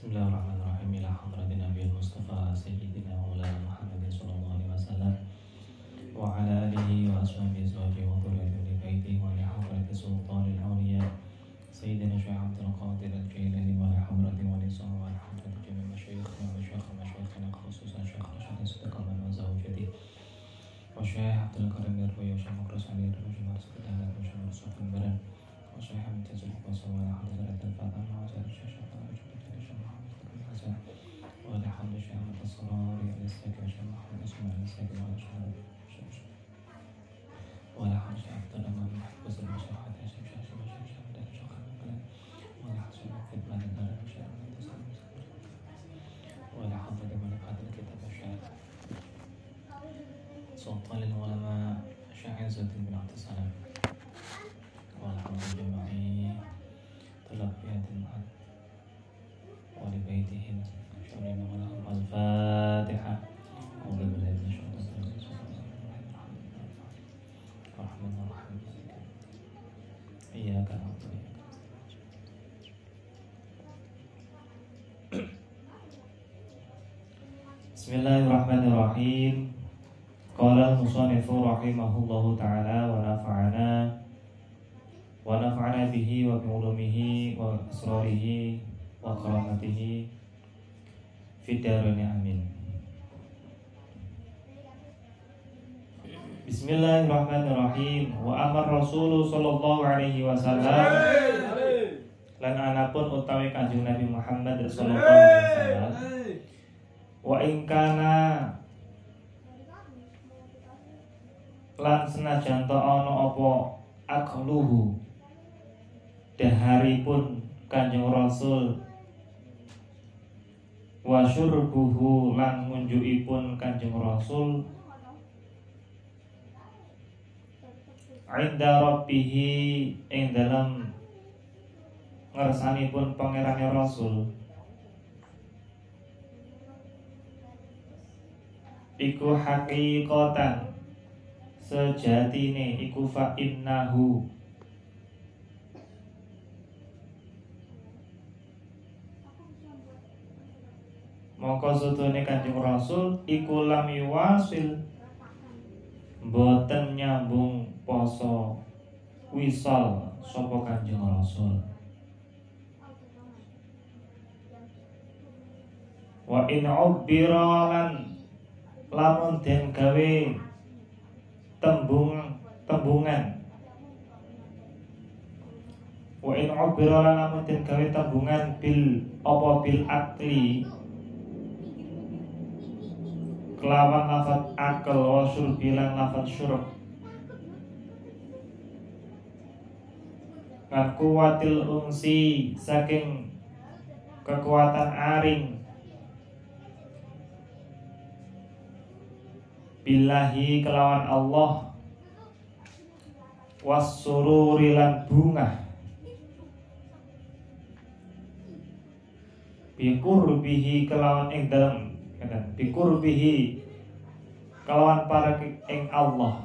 بسم الله الرحمن الرحيم. إلى حضرة النبي المصطفى سيدنا مولانا محمد صلى الله عليه وسلم وعلى آله وأصحابه أزواجه وذريته بيته ولحضرة سلطان الأولياء سيدنا شيخ عبد القادر الجيلاني ولحضرة ولصاحب ولحضرة جميع مشايخنا ومشايخ مشايخنا خصوصا شيخ رشد استقامة وزوجته وشيخ عبد الكريم الرفيع وشيخ مكرس علي وشيخ مرسل الدهر وشيخ مرسل البلد وشيخ حمد تزل البصر ولحضرة الفاتحة وزير الشيخ الواسع ولا حمد شامة الصلاة على سيدك عشان محمد اسمع على سيدك وعلى شعر الشمس ولا حمد شعبت لما محبس البشر حتى يسمع شعر الشمس شعبت لما شعر القلم ولا حسن الكتب عن الدار البشر من تسلم ولا حمد لما لقد الكتاب الشعر سلطان العلماء شاعر زاد بن عبد السلام ولا حمد جماعة الرحيم قال المصنف رحمه الله تعالى ونفعنا ونفعنا به وبعلومه وأسراره وكرامته في الدارين آمين Bismillahirrahmanirrahim Wa amar Rasul sallallahu alaihi wasallam Lan anapun utawi kanjeng Nabi Muhammad sallallahu alaihi wasallam Wa ingkana Lan senajan to ana apa akluhu Daharipun kanjeng Rasul. Wa syurbuhu lan ngunjukipun kanjeng Rasul. Inda rabbihi ing dalam ngersanipun pangerane Rasul. Iku hakikatan sejatine iku fa innahu. Maka sutune Kanjeng Rasul iku lam yuwasil boten nyambung poso wisal sapa Kanjeng Rasul. Wa in ubbira lan lamun den gawe tembung tembungan. Wa in ubbira lan lamun den gawe tembungan bil apa bil akli. Kelawan lafat akal wa bilang lafat syuruk. Ngan kuwatil unsi saking kekuatan aring billahi kelawan Allah. Wasururi lan bunga bikurbihi kelawan ing dalam kadang bikurbihi kelawan para ing Allah.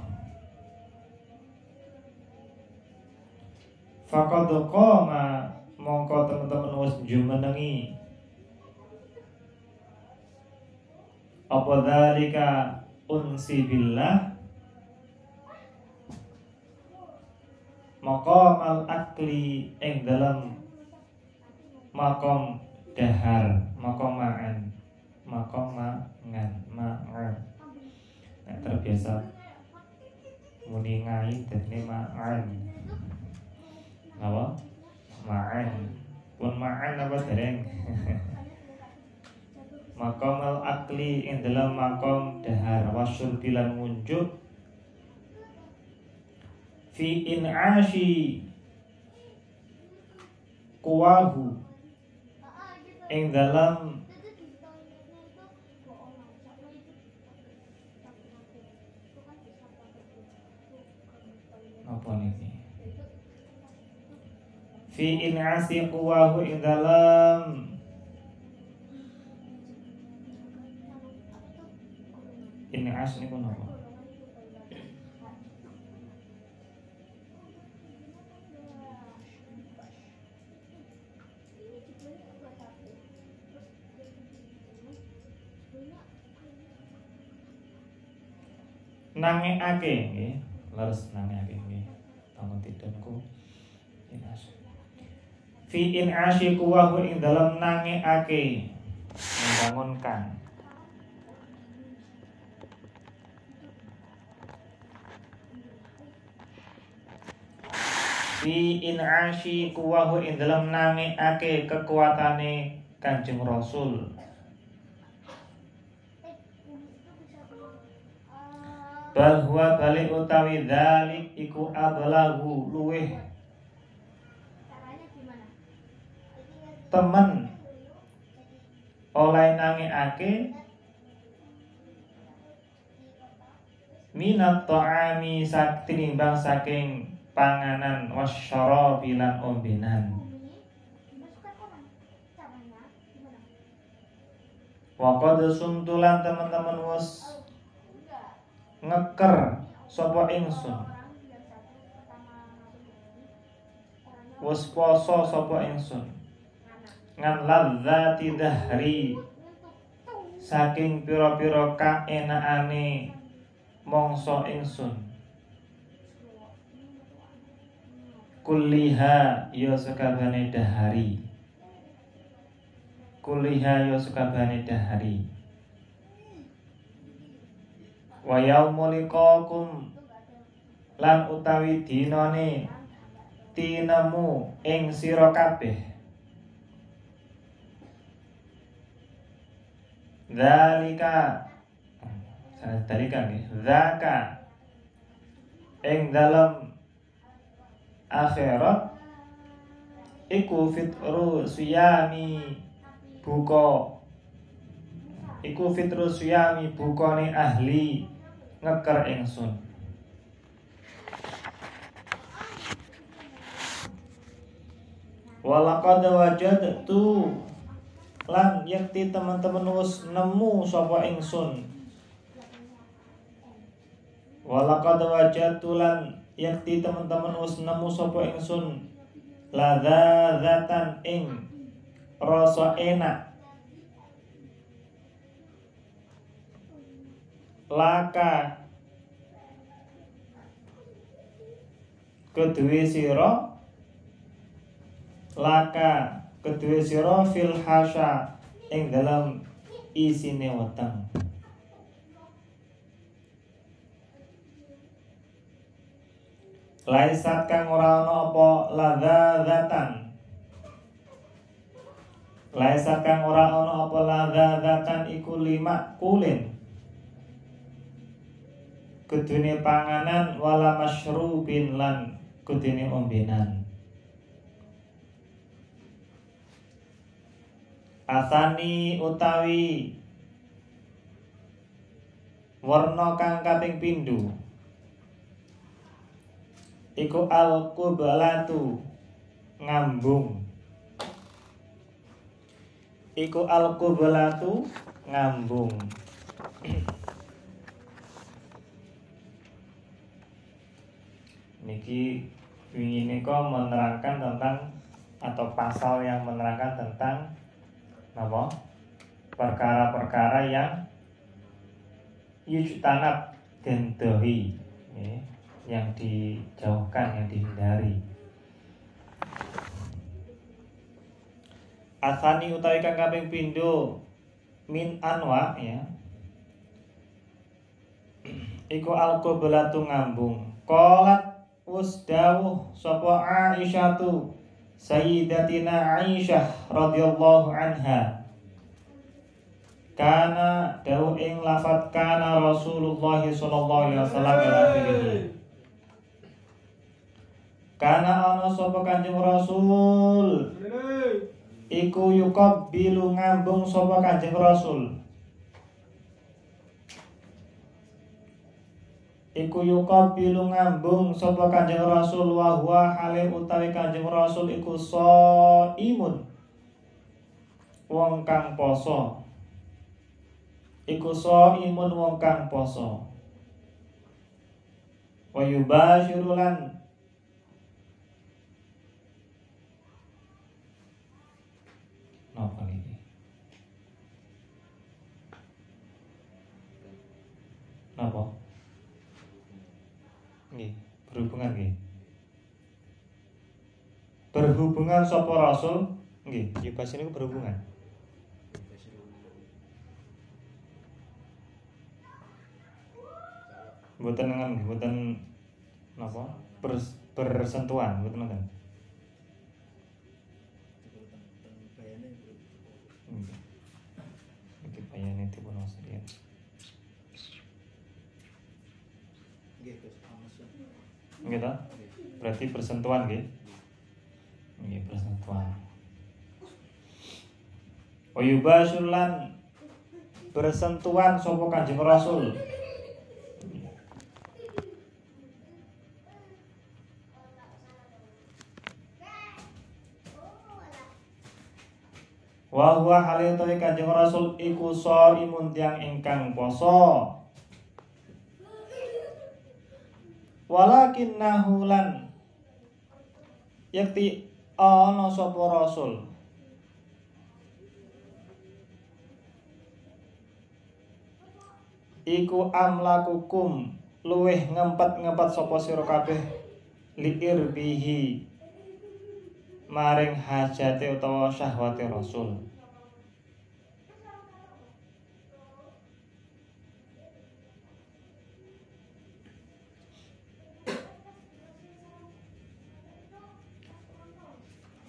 Fakad qama. Mongko teman-teman wis jumenengi. Apa dalika unsi billah. Maqamal akli ing dalam makom dahar makom ma'an makom ma'an ma'an. Nah, terbiasa muni ngai dene ma'an. Apa? Ma'an. Pun ma'an apa dereng makom al akli ing dalam makom dahar wasul bilan munjuk fi in'ashi kuwahu ing dalam apa nih fi in'asi quwahu ing dalam Ibn As niku napa? nangekake nggih, leres nangekake nggih. Tampun tidonku. Inas. Fi in asyiku wa ing dalam nangekake membangunkan. Fi in asyiku wa ing dalam nangekake kekuatane Kanjeng Rasul. Bal huwa balik utawi dalik iku ablagu luweh temen oleh ake minat ta'ami tinimbang saking panganan wasyarabi lan ombenan. Wakad suntulan teman-teman was ngeker sapa ingsun. Wis poso sapa ingsun. Ngan ladzati dahri. Saking pira-pira kaenakane mongso ingsun kulliha ya sakabane dahari. Kulliha ya sakabane dahari. Wa yaumuliqakum lan utawi dinane tinemu ing sira kabeh. Zalika Zalika nggih. Zaka ing dalam akhirat iku fitru suyami buka. Iku fitru suyami bukane ahli ngeker ingsun. Walaqad wajadtu lan yakti teman-teman wis nemu sapa ingsun. Walaqad wajadtu lan yakti teman-teman wis nemu sapa ingsun? Ladzatan ing rasa enak. Laka. Kedue sira. Laka. Kedue sira fil hasya ing dalam isine weteng Laisat kang ora ana apa ladzatan Laisat kang ora ana apa ladzatan iku lima kulin. Kudune panganan wala masyrubin lan kudune ombenan. Asani utawi warna kang kaping pindho iku al kubalatu ngambung. Iku al kubalatu ngambung. Niki wingi kok menerangkan tentang atau pasal yang menerangkan tentang apa perkara-perkara yang yujtanab dan dohi. ya, yang dijauhkan yang dihindari. Asani utawi kang kaping pindho min anwa ya. Iku alqoblatu ngambung. Kolat wis dawuh sapa Aisyatu Sayyidatina Aisyah radhiyallahu anha. Kana dawuh ing lafat kana Rasulullah sallallahu alaihi wasallam Kana ana sapa Kanjeng Rasul? Iku bilu ngambung sapa Kanjeng Rasul. Iku yuqabilu ngambung sapa Kanjeng Rasul wa huwa hale utawi Kanjeng Rasul iku imun wong kang poso. Iku imun wong kang poso. Wa yubashiru Napa? Nggih, berhubungan nggih. Berhubungan sapa rasul? Nggih, yubas niku berhubungan. Mboten ngen, mboten napa? Bers, bersentuhan, mboten ngoten. Oke, bayane dipun wasa. Gitu? Berarti bersentuhan gitu? Iya, bersentuhan. Oyubasulan bersentuhan sopo kanjeng Rasul. Wa huwa halil Kanjeng Rasul iku imun tiang ingkang poso. Walakin nahulan yakti ana sapa Rasul. Iku amlakukum luweh ngempet-ngempet sapa sira kabeh liir bihi maring hajate utawa syahwate Rasul.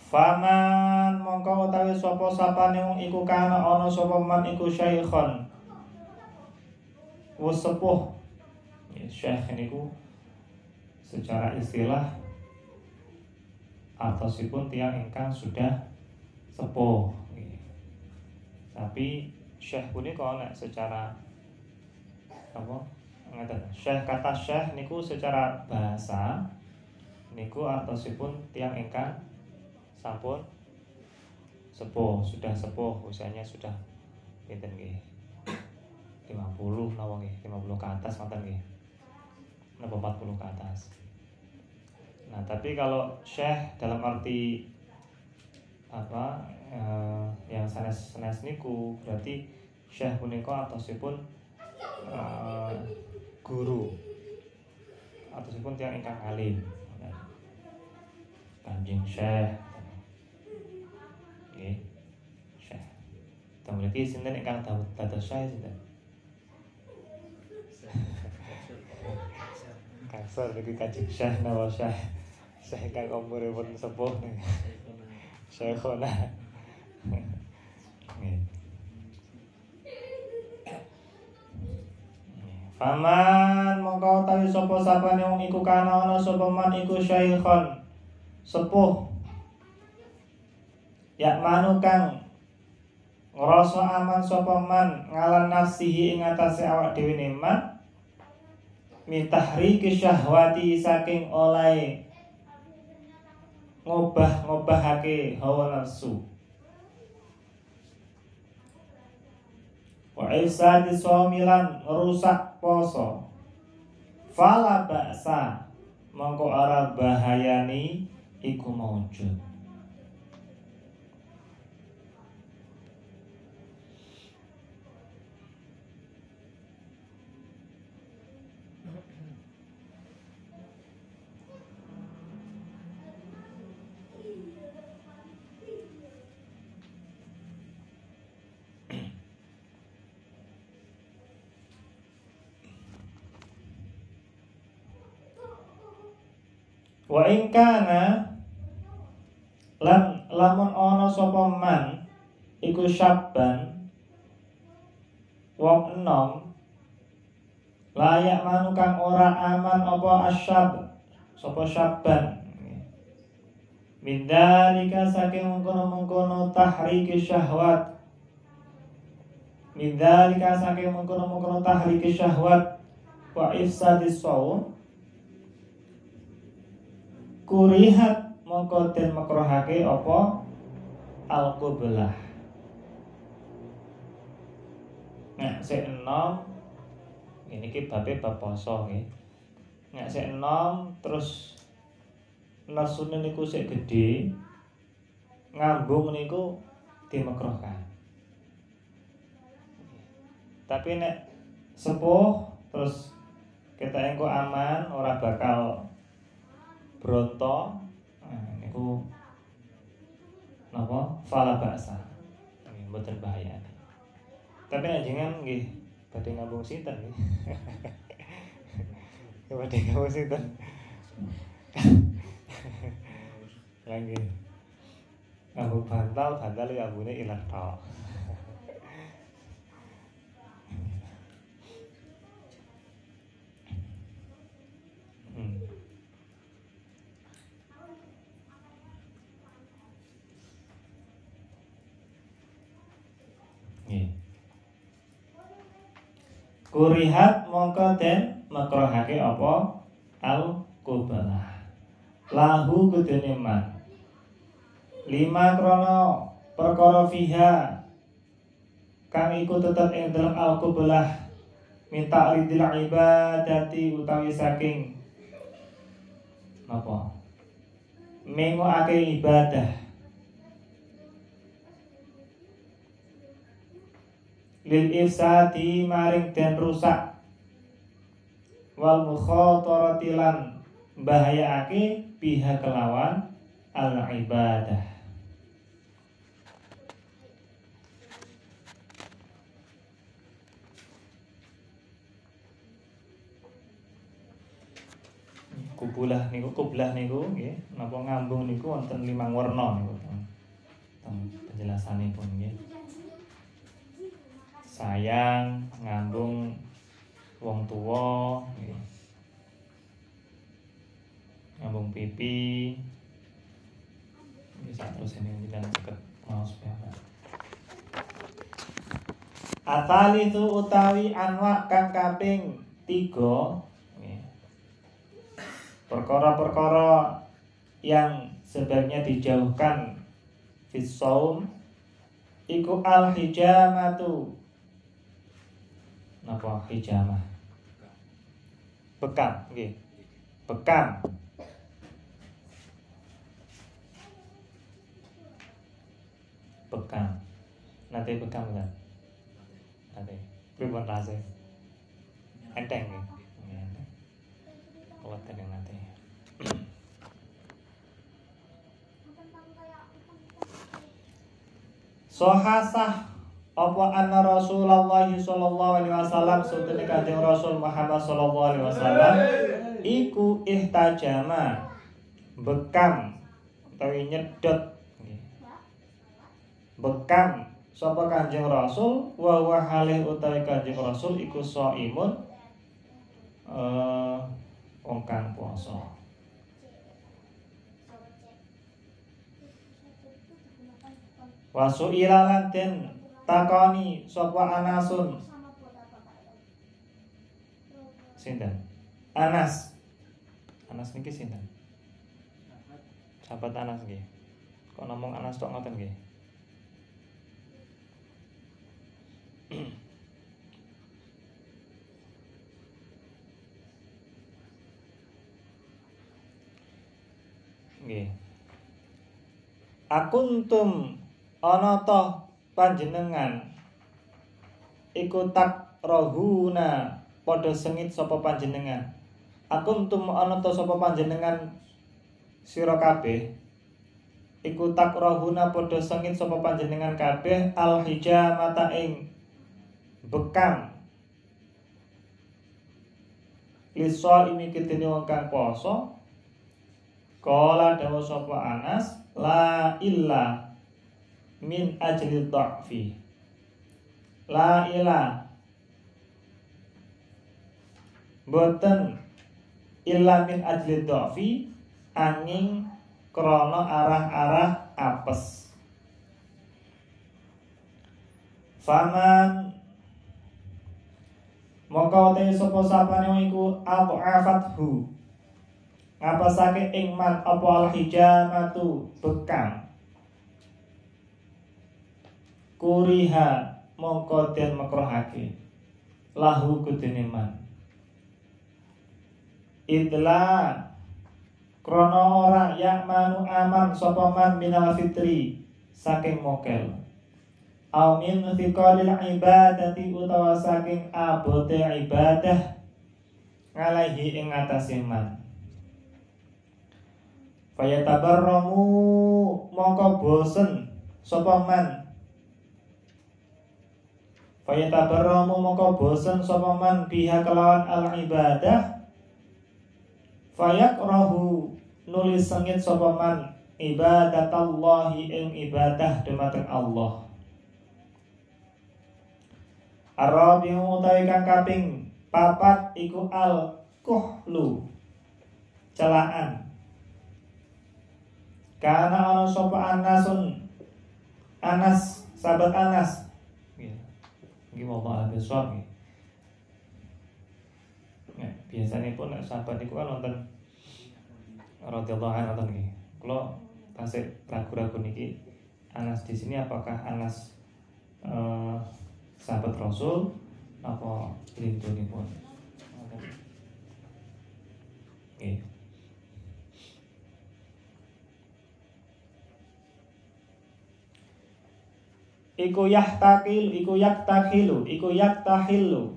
Faman mongko utawi sapa sapane wong iku kana ana sapa man iku syaikhon. Wis sepuh. Ya, syekh niku secara istilah atosipun tiang ingkang sudah sepuh tapi syekh punika nek secara apa ngeten syekh kata syekh niku secara bahasa niku artosipun tiang ingkang sampun. Sepuh sudah sepuh usianya sudah pinten nggih? 50 napa nggih 50 ke atas ngoten nggih? Napa 40 ke atas? Nah, tapi kalau syekh dalam arti apa eh, yang sanes sanes niku berarti syekh punika ataupun eh, guru. Ataupun tiang ingkang alim. Kanjeng syekh. Oke. Syekh. Temu lagi sinten ingkang dados syekh sinten? Kasar lagi kanjeng syekh nawa syekh. Saya kang umuripun sepuh nih. Syekhona. Faman mongko utawi sapa sapane wong iku kana ana sapa man iku syaikhon sepuh Ya manu ngrasa aman sapa man ngalan nafsihi ing atase awak dhewe neman mitahri syahwati saking oleh ngobah-ngobahake hawa nafsu. Wa ifsadi somilan rusak poso. Fala baksa mongko arah bahayani iku maujud Wa lan lamun ana sapa man iku syabban wong enom layak manu kang ora aman apa asyab sapa syabban. Mindalika saking mengkono-mengkono tahriki syahwat. Mindalika saking mengkono-mengkono tahriki syahwat Wa ifsadis saum kurihat mongko den makrohake apa al-qublah Nek sik enom ini ki babe bab poso nggih. Nek sik enom terus nasune niku sik gedhe ngambung niku dimekrohkan. Tapi nek sepuh terus kita engko aman ora bakal bronto nah, niku napa? Fala nggih mboten bahaya. Tapi ajengan nggih badhe ngambung sinten nggih badhe ngambung sinten? Lagi ngambung bantal bantal ya abune ilang tok Kurihat mongko den makrohake apa? Al kubalah lahu kudune man lima krono perkara fiha. Kang iku tetep ing dalam al kubalah minta ridil ibadati utawi saking. Apa mengo ake ibadah lil ifsadi maring den rusak. Wal mukhatarati lan bahayaake pihak kelawan al ibadah. Kubulah niku kublah niku nggih. Napa ngambung niku wonten limang warna niku penjelasanipun nggih sayang ngambung wong tua ngambung pipi. Bisa terus ini tidak deket mouse Atali itu utawi anwa kang kaping tiga perkara-perkara yang sebaiknya dijauhkan fisaum iku al hijamatu napa? Hijamah bekam nggih. Bekam. Bekam. Nanti bekam kan nanti pripun rasa enteng nggih. Kuat tadi nanti Sohasah apa anna Rasulullah sallallahu alaihi wasallam? Sunten kanjeng Rasul Muhammad sallallahu alaihi wasallam. Iku ihtajama. Bekam. Utawi nyedot. Bekam. Sapa kanjeng Rasul? Wa wa halih utawi kanjeng Rasul iku shaimun eh wong kang puasa. Wasu ilalan den takoni sapa anasun? Sinten? Anas. Anas niki sinten? Sahabat Anas nggih. Kok ngomong Anas tok ngoten nggih? Nggih. Akuntum ana panjenengan. Iku tak rohuna podo sengit sapa panjenengan. Aku untum ana sapa panjenengan sira kabeh? Iku tak rohuna podo sengit sapa panjenengan kabeh? Al hijamata ing bekam. Liso ini ketene wong poso. Kala dawa sapa Anas la illa min ajli dha'fi. La ila. Boten illa min ajli dha'fi angin krono arah-arah apes. Faman. Mongko te sapa sapane iku afathu ngapasake ing man apa al hijamatu bekam kuriha mongko den makrohake lahu kudene man. Idla krono ora manu aman sapa man minal fitri saking mokel. Au min thiqalil ibadati utawa saking abote ibadah ngalahi ing atase man. Fayatabarramu mongko bosen sapa man Fayatabarramu moko bosen sapa man biha kelawan al ibadah Fayakrahu nulis sengit sapa man ibadatallahi ing ibadah dumateng Allah. Arabiu utawi kang kaping papat iku al kuhlu celaan. Karena ana sapa anasun? Anas sahabat Anas mau agak suap ya, biasanya pun sahabat itu kan nonton radhiyallahu anhu nonton nih kalau tasik ragu-ragu niki Anas di sini apakah Anas eh, sahabat Rasul apa rindu nih pun Oke. Iku yahtakil iku yaktahilu iku yaktahilu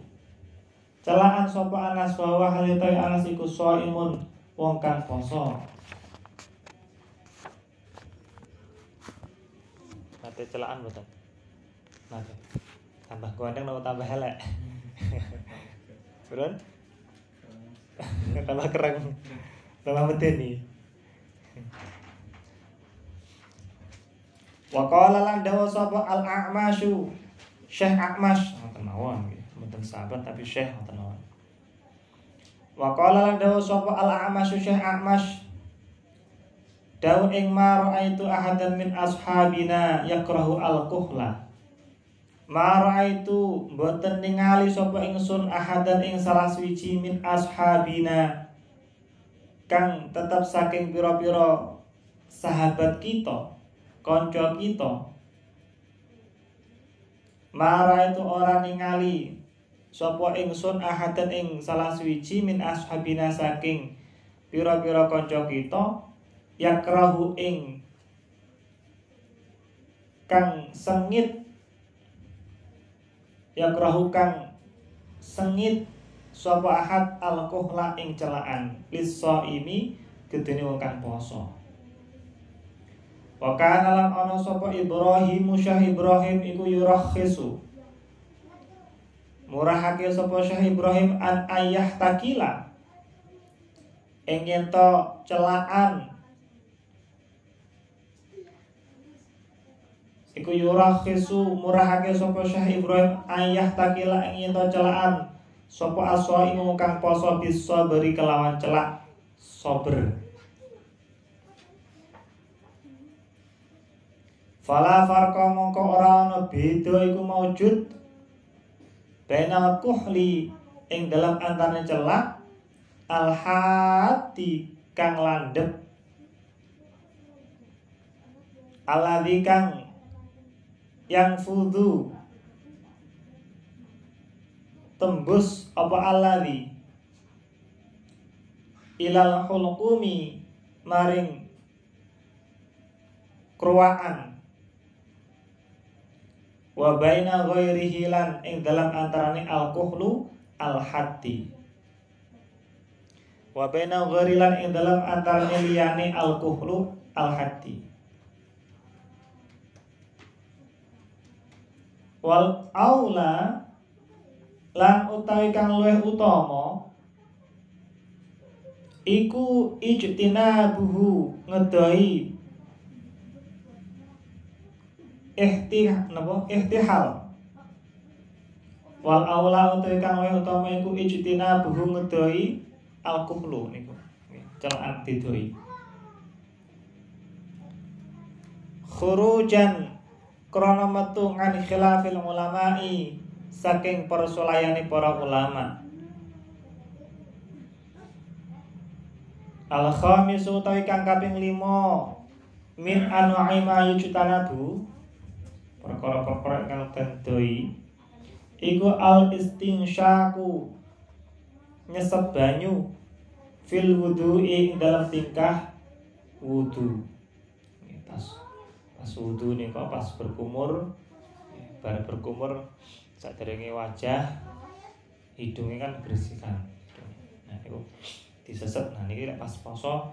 celaan sapa anas bahwa halitai anas iku soimun wong kang poso Nanti celaan betul Nanti Tambah gandeng atau tambah helek Turun. Tambah keren Tambah medeni Wa qala lan dawa sapa al a'masyu Syekh A'mash. Ngoten mawon mboten sahabat tapi Syekh ngoten mawon Wa qala lan dawa sapa al a'masyu Syekh A'mash. Dawu ing ma raaitu ahadan min ashabina yakrahu al kuhla Ma raaitu mboten ningali sapa ingsun ahadan ing salah suci min ashabina. Kang tetap saking pira-pira sahabat kita konco kita Mara itu orang ningali Sopo ingsun ahadan ing salah suci min ashabina saking pira-pira konco kita yakrahu ing kang sengit. Yakrahu kang sengit sapa ahad alkohla ing celaan. Liso ini gedene wong kang poso Wa kana lan ana sapa Ibrahim Syah Ibrahim iku yurakhisu. Murahake sapa Syah Ibrahim an ayah takila. Ing to celaan Iku yurakhisu murahake sapa Syah Ibrahim ayah takila ing to celaan sapa aswa imu kang poso bisa beri kelawan celak sober. Fala farqa mongko ora ana beda iku maujud. Bainal kuhli ing dalam antara celak al hati kang landep alladzi kang yang fudu tembus apa alladzi? Ilal hulqumi maring kruaan wa baina ghairihi lan ing dalam antarane al kuhlu al hati wa baina ghairi lan ing dalam antarane liyane al kuhlu al hati wal aula lan utawi kang luwih utama iku ijtinabuhu ngedoi ihtih napa? Ihtihal wal aula utawi kang luwih utama iku ijtina buhu ngedoi al kuhlu niku celaan didoi. Khurujan krana metu ngan khilafil ulama'i saking persolayane para ulama. Al khamis utawi kang kaping 5 min anwa'i ma yujtanabu perkara-perkara kang tendoi iku al istinsyaku nyesep banyu fil wudu ing dalam tingkah wudu. Pas pas wudu nih kok pas berkumur bar berkumur saat wajah hidungnya kan bersihkan nah itu diseset nah ini pas poso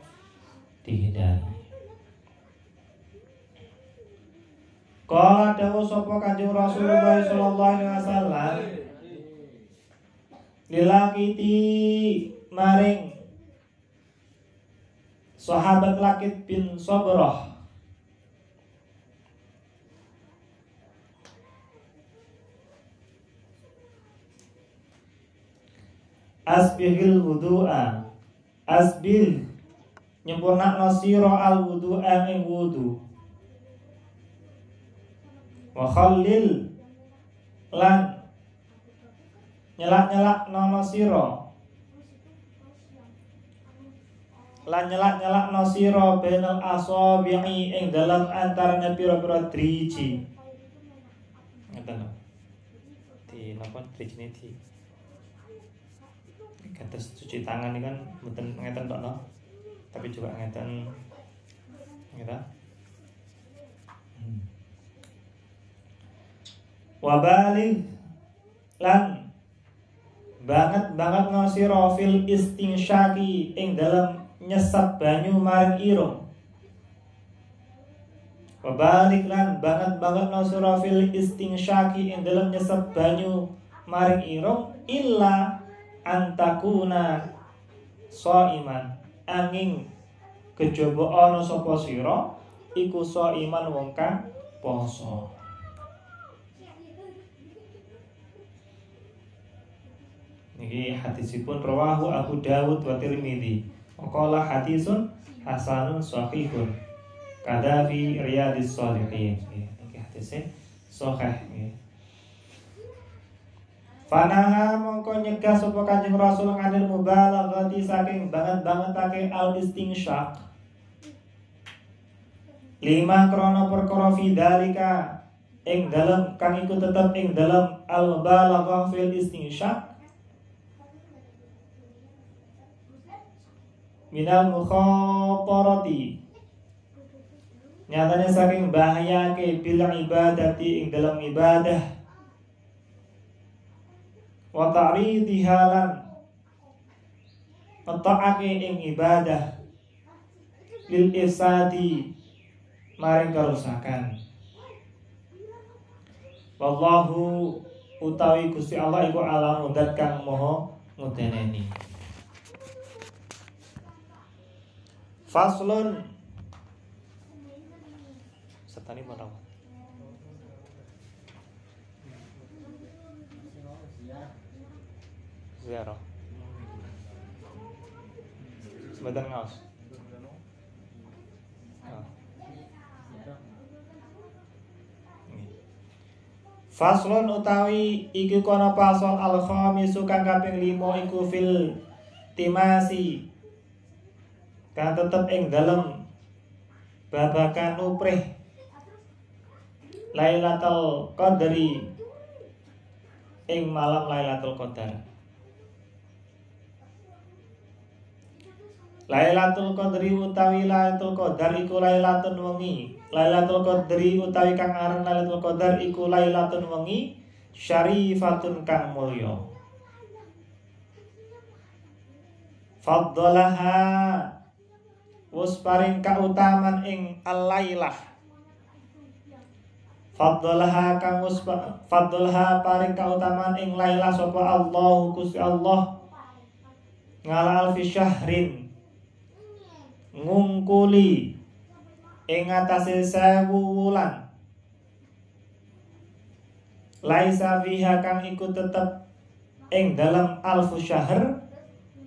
dihindari Kala dawu sapa Kanjeng Rasulullah sallallahu alaihi wasallam? Lilakiti maring sahabat Lakit bin Sabrah Asbihil wudu'a. Asbil Nyempurna nasiro al wudu'a ing wudu Wa khallil Lan Nyelak-nyelak nono siro Lan nyelak-nyelak no siro Benal asobi'i ing dalam antaranya pira-pira driji. Ngeten Di napa? Driji ini di. Kados cuci tangan ini kan mboten ngeten tok no. Tapi juga ngeten ngeten. Wabalik lan banget banget nosiro fil istingsyaki ing dalam nyesap banyu maring irung. Wabalik lan banget banget nosiro fil istingsyaki ing dalam nyesap banyu maring irung illa antakuna so iman angin kejaba ana sapa sira iku so iman wong kang poso Niki hadisipun rawahu Abu Dawud wa Tirmidzi. Waqala hadisun hasanun sahihun. Kada fi riyadis shalihin. Niki hadisnya sahih nggih. Fanaha mongko nyegah sapa Kanjeng Rasul nganil mubalaghati saking banget-bangetake al istingsyak. Lima krono perkara fi dalika ing dalam kang iku tetep ing dalam al mubalaghah fil istingsyak. Minal mukhatarati. Nyatanya saking bahaya ke bil ibadati ing dalam ibadah. Wa ta'ridiha lan ing ibadah. Lil ifsadi. Maring kerusakan. Wallahu utawi Gusti Allah iku alam mudat kang moho nguteneni faslun. Setani mana ziarah. Sebentar ngaos. Ah. Faslon utawi iku kono pasal al khamisu kang kaping 5 iku fil timasi kang tetep ing dalem babakan uprih Lailatul Qadri ing malam Lailatul Qadar Lailatul Qadri utawi Lailatul Qadar iku Lailatul wengi. Lailatul Qadri utawi kang aran Lailatul Qadar iku Lailatul wengi syarifatun kang mulya. Faddalaha wus paring kautaman ing al-lailah. Faddalaha kang wus faddalaha paring kautaman ing lailah sapa Allah Gusti Allah. Ngala alfi syahrin. Ngungkuli ing atase sewu wulan. Laisa fiha kang iku tetep ing dalam alfu syahr.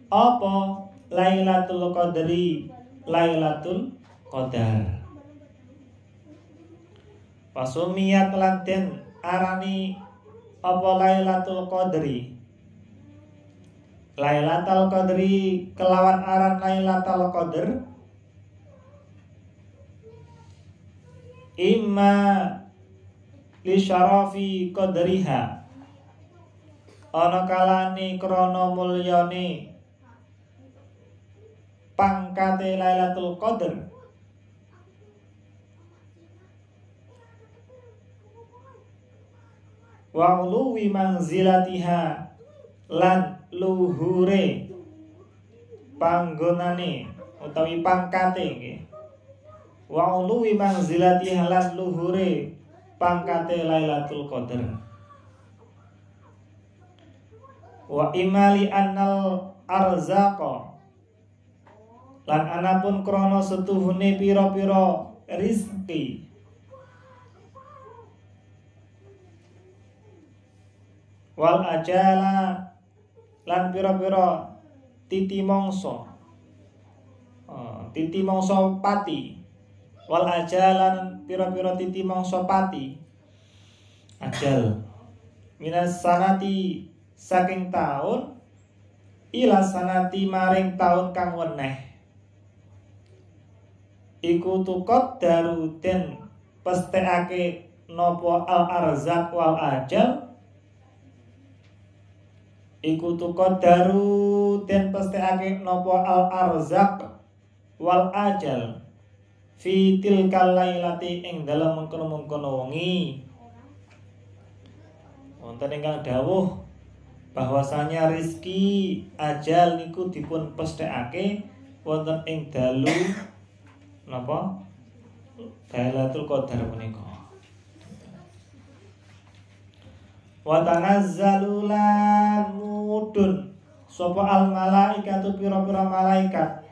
Apa Lailatul Qadri Lailatul Qadar. Pasumiyat lan den arani apa Lailatul Qadri? Lailatul Qadri kelawan aran Lailatul Qadr imma li syarafi qadriha. Ana kalane krana mulyane pangkate Lailatul Qadar wa uluwi manzilatiha lan luhure panggonane utawi pangkate nggih. Wa uluwi manzilatiha lan luhure pangkate Lailatul Qadar wa imali annal arzaqa lan anapun krono setuhune pira-pira rizki. Wal ajala lan pira-pira titi mongso titi mongso pati. Wal ajalan pira-pira titi mongso pati. Ajal. Minas sanati saking taun ila sanati maring taun kang weneh iku tukot daruden pestekake nopo al arzak wal ajal? Iku daru den pestekake nopo al arzak wal ajal? Fi tilkal lailati ing dalam mengkono-mengkono wengi. Wonten ingkang dawuh bahwasanya rizki ajal niku dipun pestekake wonten ing dalu napa? Lailatul Qadar menika wa tanazzalu mudun sapa al malaikatu pira-pira malaikat?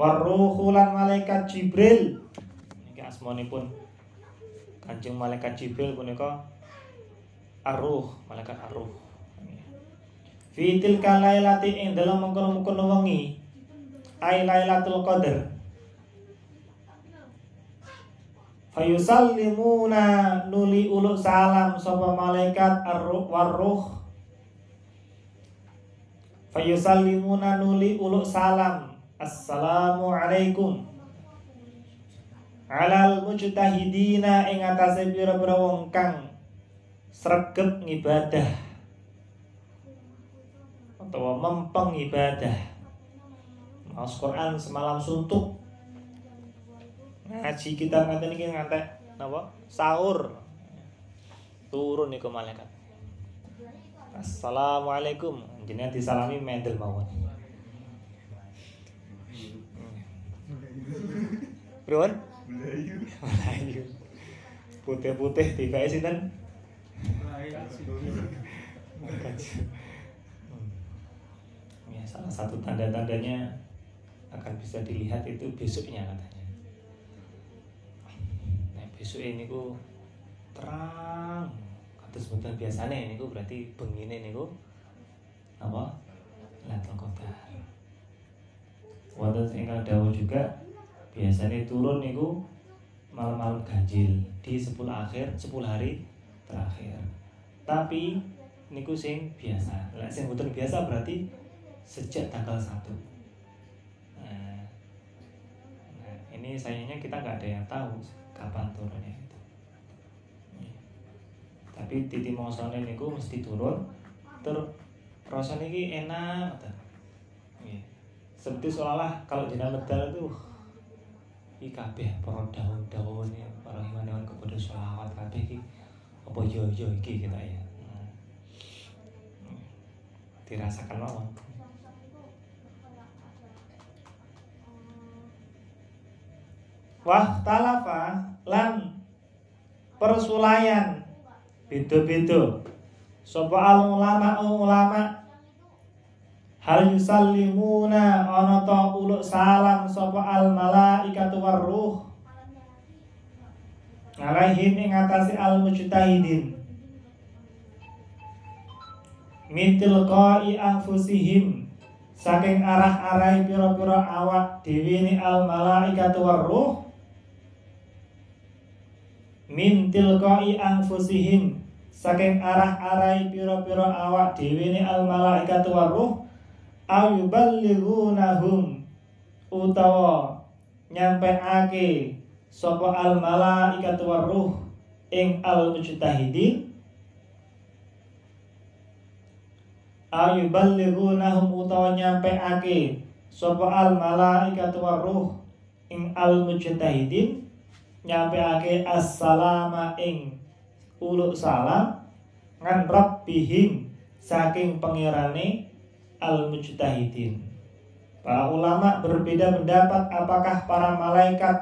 Waruhu lan malaikat Jibril. Niki asmanipun Kanjeng malaikat Jibril punika. Arruh, malaikat Arruh. Fitil kalailati ing dalam mengkono-mengkono wengi ai Lailatul Qadar. Fayusallimuna nuli uluk salam sapa malaikat arruh warruh. Fayusallimuna nuli uluk salam. Assalamu alaikum. Alal mujtahidina ing atase pira-pira wong kang sregep ngibadah. Atau mempeng ibadah Mas Quran semalam suntuk ngaji kita ngantek ini ngantek napa sahur turun nih ke malaikat Assalamualaikum jenengan disalami mendel mawon. Pripun? Melayu. Putih-putih tiba sinten? Ya, salah satu tanda-tandanya akan bisa dilihat itu besoknya katanya. Nah, besok ini ku terang. Sebentar biasanya ini ku berarti begini ini ku apa? Lailatul Qadar wonten ingkang dawuh juga biasanya turun niku malam-malam ganjil di 10 akhir 10 hari terakhir. Tapi niku sing biasa. Lah sing mboten biasa berarti sejak tanggal 1 nah, nah ini sayangnya kita nggak ada yang tahu kapan turunnya itu tapi titi mongsone niku mesti turun ter rasanya ini enak yeah. seperti seolah-olah kalau jenazah medal itu iki kabeh para daun-daun ya para hewan-hewan kepada sholawat kabeh iki. Apa yo yo iki kita ya? Hmm. dirasakan mawon Wah talafa lan persulayan. Beda-beda. Sapa al ulama ulama hal yusallimuna ana ta uluk salam sapa al malaikatu warruh? Alaihim ing atase al mujtahidin min tilqai anfusihim. Saking arah-arai pira-pira awak dhewe ni al malaikatu warruh min tilqai anfusihim. Saking arah-arai pira-pira awak dhewe ni al malaikatu warruh ayuballighunahum. Utawa nyampeake sapa al malaikatu waruh ing al mujtahidin ayuballighunahum utawa nyampeake sapa al malaikatu waruh ing al mujtahidin nyampeake assalama ing uluk salam ngan rabbihim saking pengirane al-mujtahidin. Para ulama berbeda pendapat apakah para malaikat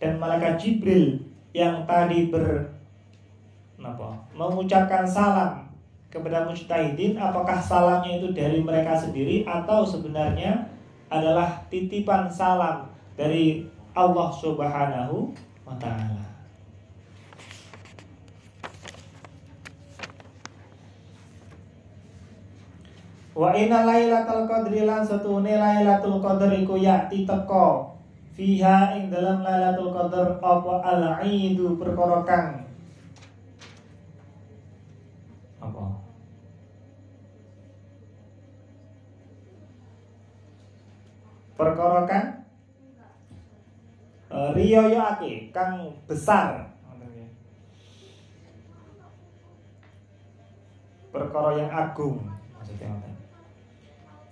dan malaikat Jibril yang tadi ber apa, mengucapkan salam kepada mujtahidin apakah salamnya itu dari mereka sendiri atau sebenarnya adalah titipan salam dari Allah Subhanahu wa taala. Wa inna lailatul qadri lan satune lailatul qadr iku yakti teko fiha ing dalam lailatul qadr apa al-aidu perkara apa? Perkara riyoyoake kang besar perkara yang agung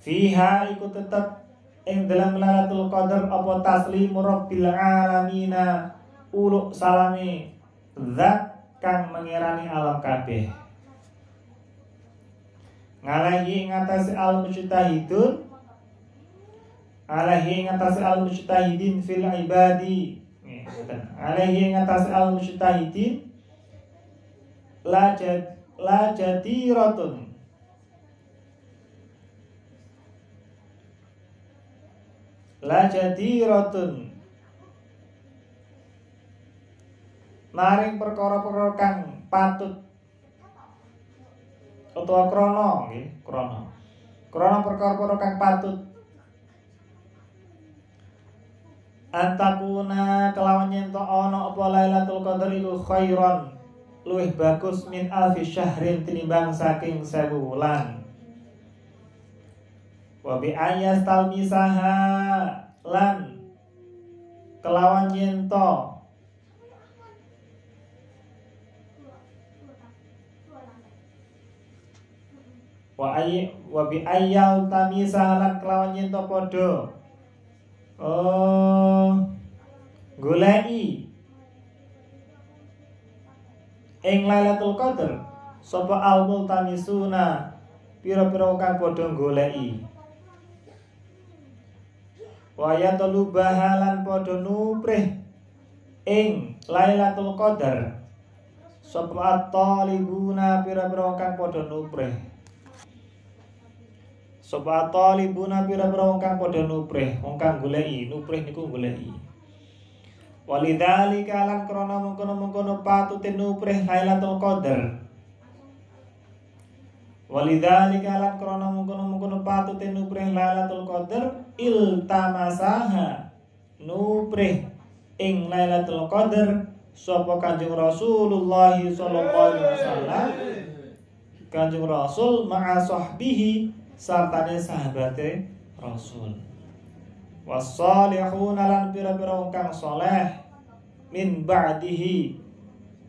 Fiha ikut tetap ing dalam Lailatul Qadar apa taslimu rabbil alamina uluk salami zat kang mengirani alam kabeh. Ngalahi ngatasi al mujtahidun Alahi ngatasi al mujtahidin fil ibadi. Alahi ngatasi al mujtahidin la jad la jadiratun. La rotun maring perkara-perkara kang patut utawa nggih krana. Krana perkara-perkara kang patut antakuna kelawan yen to ana apa Lailatul Qadar iku khairan luwih bagus min alfi syahrin tinimbang saking sewu wulan. Wa bi ayas talmisaha lan kelawan yento wa ay wa bi ayal tamisa lan kelawan yento podo oh golei ing Lailatul Qadar sapa al multamisuna pira-pira kang padha goleki Waya telu bahalan podo nuprih ing Lailatul Qadar. Sapa talibuna pira-pira kang padha nuprih. Sapa talibuna pira-pira kang padha nuprih, wong kang goleki, nuprih niku goleki. Walidzalika lan krana mengkono-mengkono patute nuprih Lailatul Qadar. Walidzalika lan krana mungkono-mungkono patute nuprih Lailatul Qadar iltamasaha nuprih ing Lailatul Qadar sapa Kanjeng Rasulullah sallallahu alaihi wasallam Kanjeng Rasul ma'a sahbihi sartane sahabate Rasul wasalihuna lan pira-pira kang saleh min ba'dihi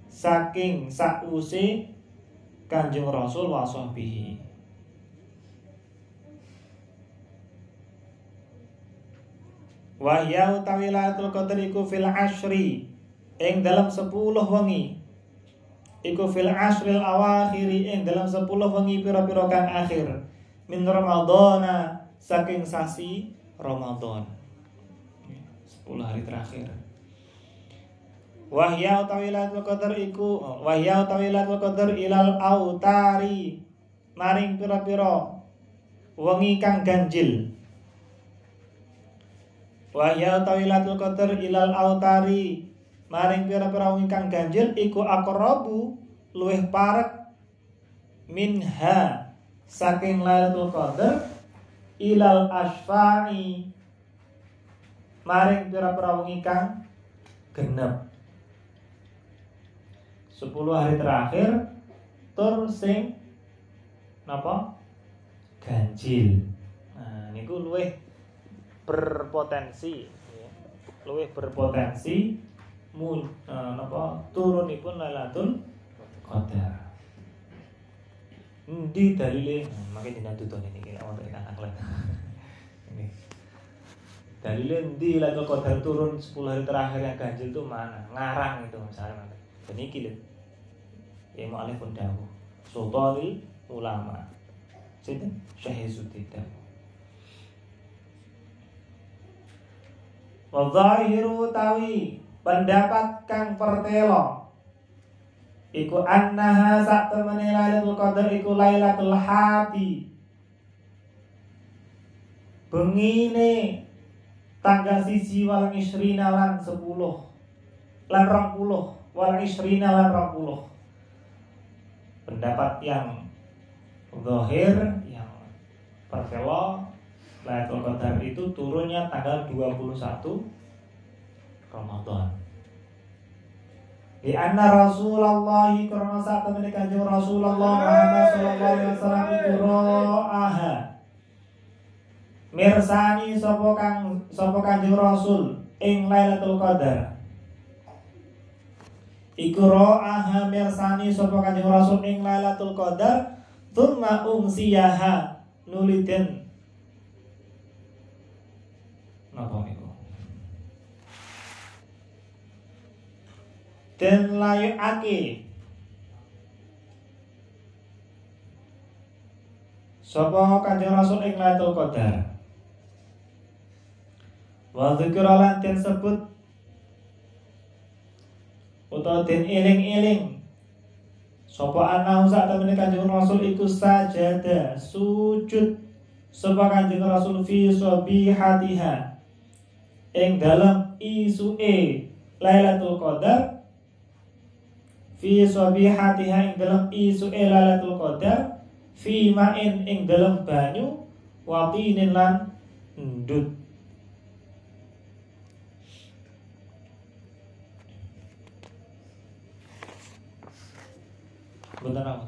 saking sause Kanjeng Rasul wa sahbihi. Wahya utawi Lailatul Qadar fil ashri ing dalam 10 wengi. Iku fil ashril awakhiri ing dalam 10 wengi pira-pira kang akhir min Ramadhana saking sasi Ramadan. 10 hari terakhir. Wahya utawi Lailatul Qadar iku wahya utawi Lailatul Qadar ilal autari maring pira-pira wengi kang ganjil. Wahya utawi Lailatul Qadar ilal autari maring pira-pira wengi kang ganjil iku aqrabu luwih parek minha saking Lailatul Qadar ilal asfa'i maring pira-pira kang genep. 10 hari terakhir tur sing napa? Ganjil. Nah niku luwih berpotensi. Luwih berpotensi mun uh, napa? Turunipun Lailatul Qadar Ndi dalile nah, makin dina tuton ini kira wonten ingkang akhlak. Ini. Dalile ndi Lailatul Qadar turun 10 hari terakhir yang ganjil itu mana? Ngarang itu misalnya. Dan iki lho ya mu'alif pun dawu sultanil ulama sinten syahizuddin dawu wa zahiru tawi pendapat kang pertelo iku annaha sak temene Lailatul Qadar iku Lailatul Hati bengine tanggal siji walang isrina lan sepuluh. Lan rong puluh walang isrina lan rong puluh. Pendapat yang zahir yang pertelo Lailatul Qadar itu turunnya tanggal 21 Ramadan. Di anna Rasulullah karena saat temen kanjeng Rasulullah Muhammad sallallahu alaihi wasallam itu ro'aha. Mirsani sapa kang sapa kanjeng Rasul ing Lailatul Qadar. Iku ro'aha mirsani sapa kanjeng Rasul ing Lailatul Qadar, tsumma umsiyaha nuliden Napa Dan layakake. Sapa Kanjeng Rasul ing Lailatul Qadar. Wa dzikra lan den sebut utawa den eling-eling. Sapa ana sak temene Kanjeng Rasul iku sajada sujud. Sapa Kanjeng Rasul fi sabihatiha. Ing dalam isuke Lailatul Qadar fi sabihatiha ing dalam isuke Lailatul Qadar fi ma'in ing dalam banyu wa tinin lan ndut Betul apa?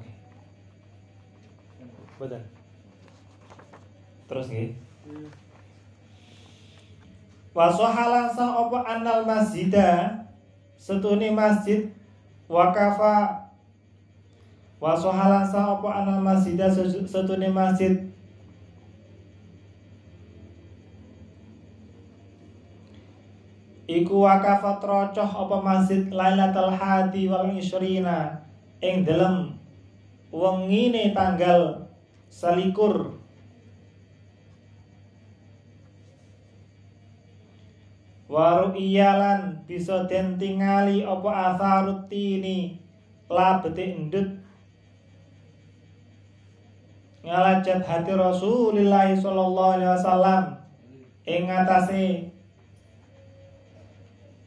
Betul. Terus nggih. Wasohalan sang opo anal masjida setuni masjid wakafa. Wasohalan sang opo anal masjida setuni masjid? Iku wakafa trocoh opo masjid? Lailatul Hadi wal Ishrina ing dalam wengine tanggal selikur waru iyalan bisa den tingali apa asarut tini? Labete endut. Ngalajat hati Rasulullah sallallahu alaihi wasallam. Ing ngatasé.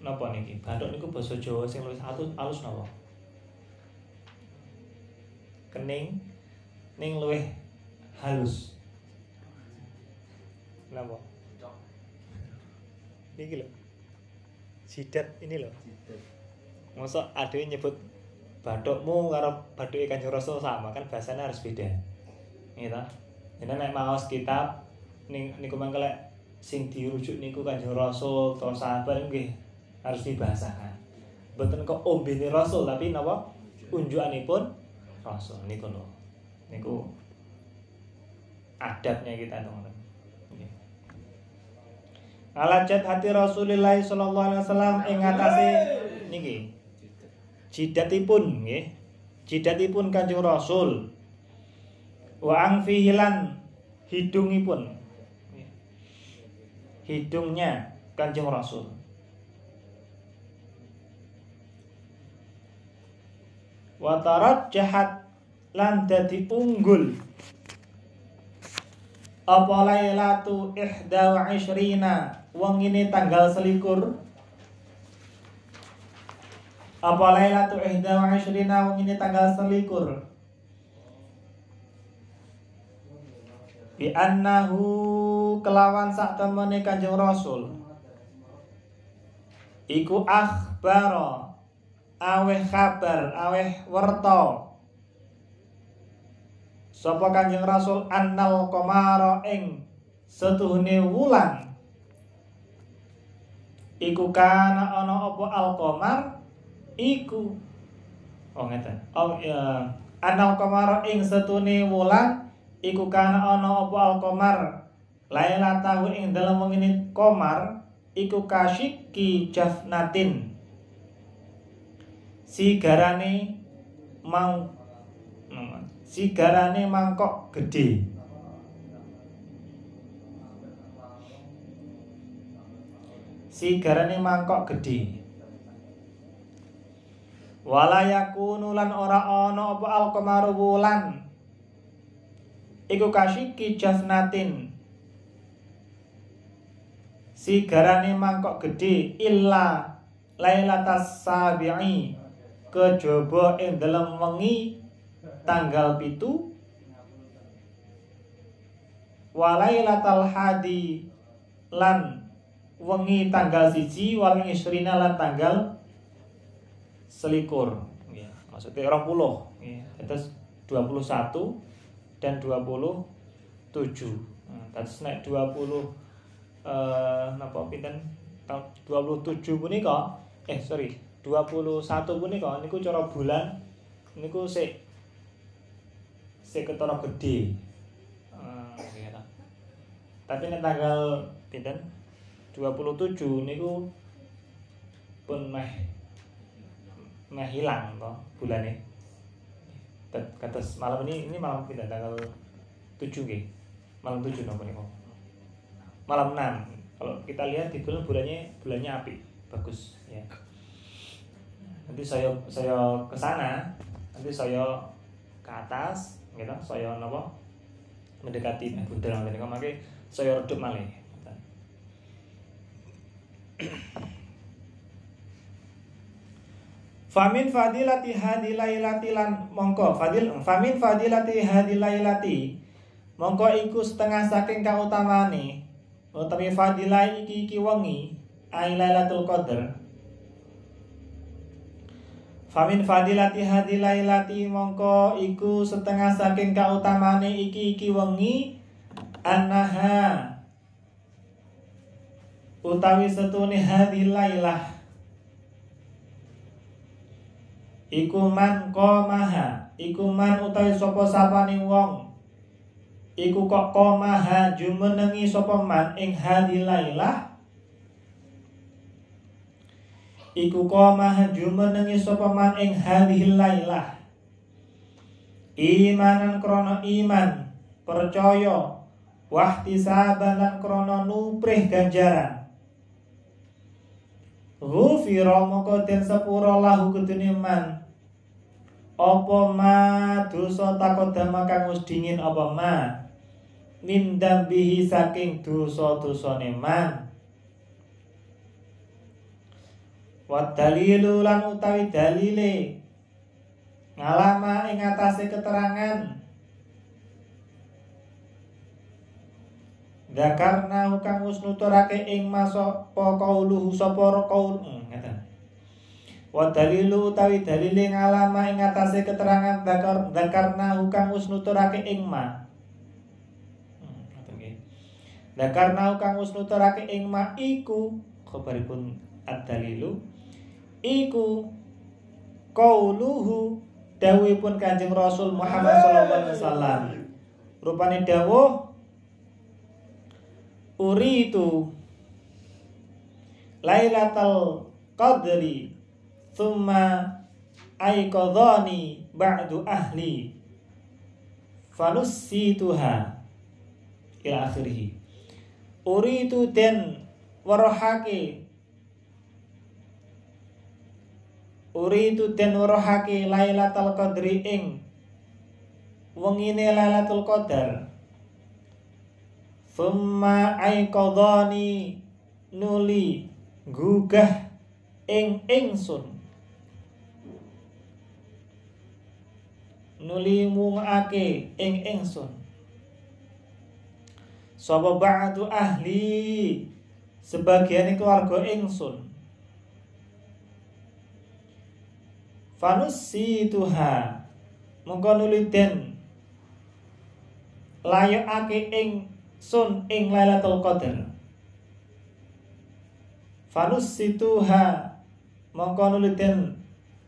Napa niki? Bathuk niku basa Jawa sing luwih alus alus napa? Kening ning luwih halus. Napa ini loh sidat ini loh masa ada yang nyebut batukmu karo batuk ikan Rasul sama kan bahasanya harus beda. Gitu ini nek maos kitab ning niku mangkele sing dirujuk niku kanjeng Rasul atau sahabat nggih harus dibahasakan. Mboten kok ombene Rasul tapi napa? Unjukanipun Rasul. Niku lho. Niku adabnya kita teman Alajat hati Rasulullah sallallahu alaihi wasallam ing ngatasé niki. Jidatipun nggih. Jidatipun Kanjeng Rasul. Wa angfihi lan hidungipun. Hidungnya Kanjeng Rasul. Wa jahat lan dadi unggul apa lailatu ihda wa ishrina wong ini tanggal selikur. Apa lailatu ihda wa ishrina wong ini tanggal selikur? Bi annahu kelawan sak temene Kanjeng Rasul. Iku akhbara aweh kabar aweh werta. Sapa Kanjeng Rasul annal qamara ing setuhune wulan iku kana ana apa al-qamar? Iku. Oh ngeten. Oh ya annal qamara ing setune wulan iku kana ana apa al-qamar? Lailatahu ing dalem wengine qamar iku kasyiki jafnatin. Sigarane mang sigarane mangkok gede sigarane mangkok gede wala yakunu lan ora ana apa al-qamaru wulan. Iku kasyiki jafnatin sigarane mangkok gede illa lailatas sabi'i. Kejaba ing dalem wengi tanggal pitu. Walailatal hadi lan wengi tanggal siji wal isrina lan tanggal selikur. Ya, maksudnya orang puluh. Ya. terus 21 dan 27 nah, terus naik 20 eh napa pinten? Tahun 27 punika eh sorry 21 punika niku cara bulan niku sik sik ketara gede uh, tapi nek tanggal pinten 27 niku pun meh meh hilang toh bulane. Kata malam ini ini malam pindah tanggal 7 nggih. Malam 7 nopo niku? Malam 6 kalau kita lihat di bulan bulannya bulannya api. Bagus ya. Nanti saya saya ke sana nanti saya ke atas gitu. Saya nopo mendekati budal nanti makanya saya redup malih Famin fadilati hadilailati lan mongko. Fadil famin fadilati hadilailati mongko iku setengah saking kautamane utawi fadilah iki iki wengi ai lailatul qadar. Famin fadilati hadilailati mongko iku setengah saking kautamane iki iki wengi annaha utawi setune hadilailah. Iku man komaha. Iku man utawi sapa sapane wong. Iku kok komaha jumenengi sapa man ing hadilailah? Iku komaha jumenengi sapa man ing hadilailah? Imanan krono iman percaya wahtisaban lan krono nuprih ganjaran Ghufira moko den sepura lahu kedune man. Apa ma dosa takodama kang wis dingin apa ma? Min dambihi saking dosa-dosane man. Wa dalilu lan utawi dalile. Ngalama ing atase keterangan Dakarna kang wis nuturake ing masa qauluhu sapa qaul ngeten Wa dalilu utawi dalile ngalama ing atase keterangan dakar dakarna kang wis nuturake ing ma. Dakarna kang wis nuturake ing ma iku khabaripun ad-dalilu iku qauluhu dawuhipun Kanjeng Rasul Muhammad sallallahu alaihi wasallam. Rupane dawuh uritu Lailatul Qadri Thumma aiqadhani ba'du ahli fanussituha ila akhirih. Uritu den warohake uritu den warohake lailatul qadri ing wengine lailatul qadar thumma aiqadhani nuli gugah ing ingsun. Nuli mungake ing ingsun. Sapa ba'du ahli? Sebagian keluarga ingsun. Fanusi tuha. Mongko nuli den layakake ing sun ing Lailatul Qadar. Fanusi tuha mongko nuli den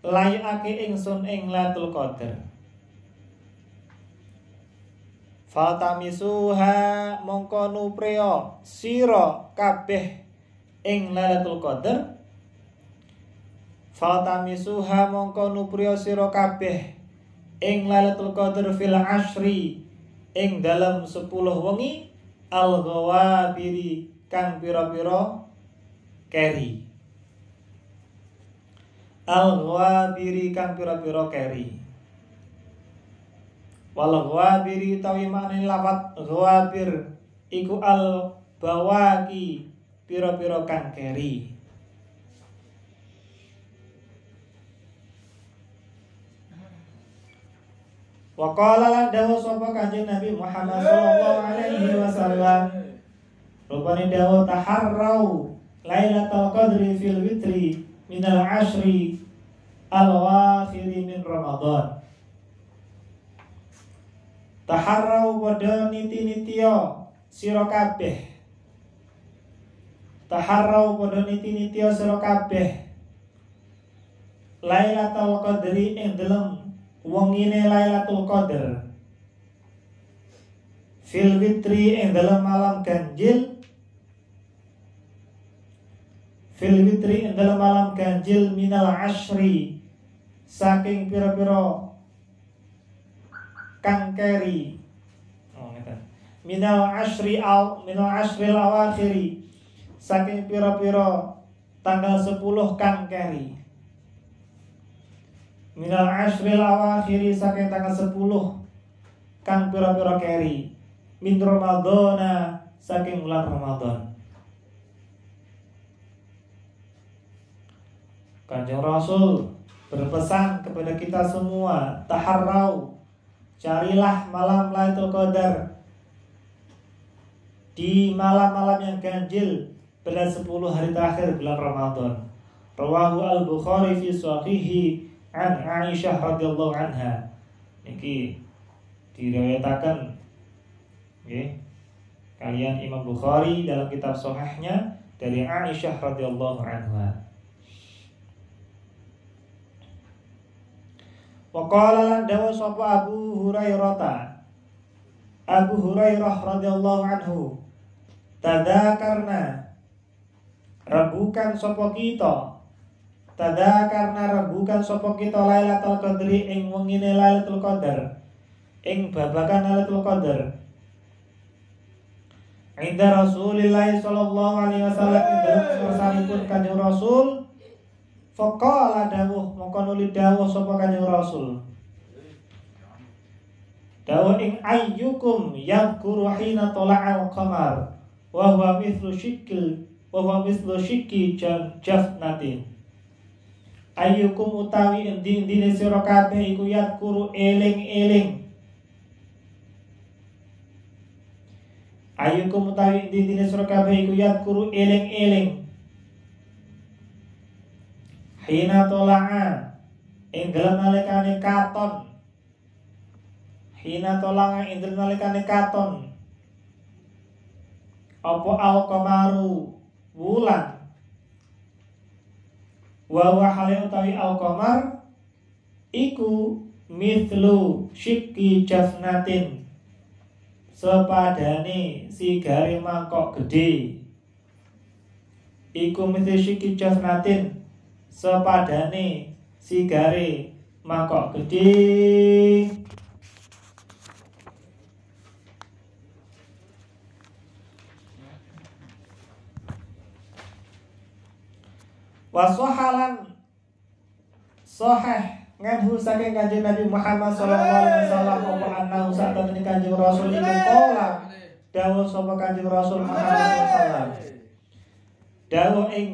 layakake ingsun ing Lailatul Qadar. Fatamisuha mongko nupreo sira kabeh ing Lailatul Qadar. Fatamisuha mongko nupreo sira kabeh ing Lailatul Qadar fil ashri ing dalam 10 wengi al ghawabiri kang pira-pira keri al ghawabiri kang pira-pira keri wal ghawabiri utawi maknane lafat ghawabir iku al bawaki pira-pira kang keri Wa qala lan dawuh sapa Kanjeng Nabi Muhammad sallallahu alaihi wasallam. Rupane dawuh taharrau Lailatul Qadri fil witri minal ashri al-wakhiri min Ramadan. Taharrau pada niti-nitio sira kabeh. Taharrau pada niti-nitio sira kabeh. Lailatul Qadri ing dalem wong ini Lailatul Qadar. Fil witri ing dalam malam ganjil. Fil witri ing dalam malam ganjil minal ashri saking pira-pira kang keri oh minal ashri al minal ashri awakhiri. Saking pira-pira tanggal 10 kang keri minal ashril awakhiri saking tanggal 10 kang pira-pira keri. Min ramadhana saking bulan Ramadan Kanjeng Rasul berpesan kepada kita semua taharrau carilah malam Lailatul Qadar. Di malam-malam yang ganjil pada 10 hari terakhir bulan Ramadan. Rawahu al-Bukhari fi an Aisyah radhiyallahu anha. Niki diriwayataken nggih kalian Imam Bukhari dalam kitab sahihnya dari Aisyah radhiyallahu anha. Wa qala dawa sapa Abu Hurairah? Abu Hurairah radhiyallahu anhu tadakarna rebukan sapa kita Tada karena rebukan sopo kita Lailatul Qadri ing wengine Lailatul Qadar. Ing babakan Lailatul Qadar. Inda Rasulillah sallallahu alaihi wasallam ing dalem ngarsanipun Kanjeng Rasul faqala dawuh mongko nuli dawuh sapa Kanjeng Rasul. Dawuh ing ayyukum yadhkuru hina tala'al qamar wa huwa mithlu shikil wa huwa mithlu shikki jafnatin ayyukum utawi endi-endine sira kabeh iku yadkuru eling-eling. Ayyukum utawi endi-endine sira kabeh iku yadkuru eling-eling. Hina tola'a ing dalem nalikane katon. Hina tola'a ing dalem nalikane katon. Apa al-qamaru? Wulan wa wa hale utawi al qamar iku mithlu syikki jafnatin sepadane sigare mangkok gede. Iku mithlu syikki jafnatin sepadane sigare mangkok gede wasohalan soheh nganhu saking kanjeng Nabi Muhammad sallallahu alaihi wasallam apa annahu sak temene kanjeng Rasul iku kala dawuh sapa kanjeng Rasul Muhammad sallallahu alaihi wasallam? Dawuh ing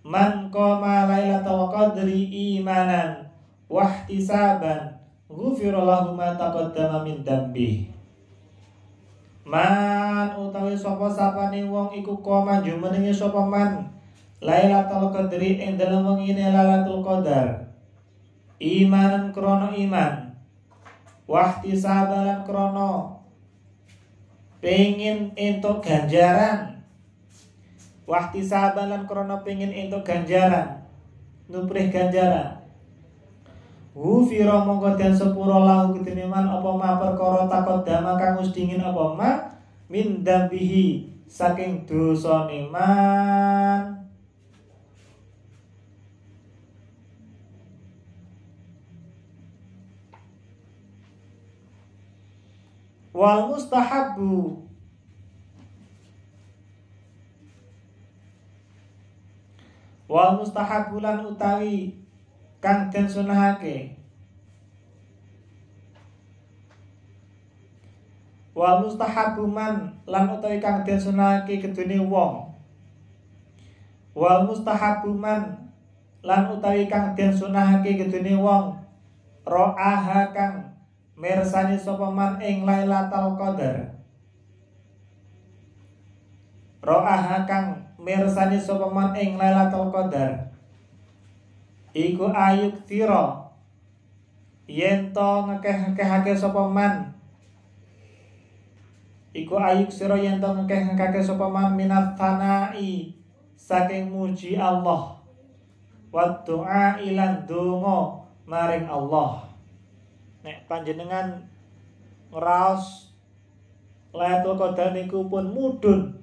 man qama lailatul qadri imanan wahtisaban ghufira lahu ma taqaddama min dambi Man utawi sapa sapane wong iku koma jumenenge sapa man Lailatul Qadri ing dalem wengine Lailatul Qadar. Imanan krono iman. Wahti sabalan krono pengin entuk ganjaran. Wahti sabalan krono pengin entuk ganjaran. Nuprih ganjaran. Wufira mongko den sepura lahu ketiniman apa ma perkara takut dama kang dingin apa ma min dambihi saking dosa man wal mustahabu wal mustahabu lan utawi kang den sunahake. Wal mustahabu man lan utawi kang den sunahake kedune wong. Wal mustahabu man lan utawi kang den sunahake kedune wong. Ro'aha kang mirsani sapa man ing Lailatul Qadar? Ro'aha kang mirsani sapa man ing Lailatul Qadar? Iku ayuk tira yen to ngekeh-ngekehake sapa man? Iku ayuk sira yen to ngekeh-ngekehake sapa man minat tanai saking muji Allah. Wa doa ilan donga maring Allah nek panjenengan ngraos Lailatul Qadar niku pun mudun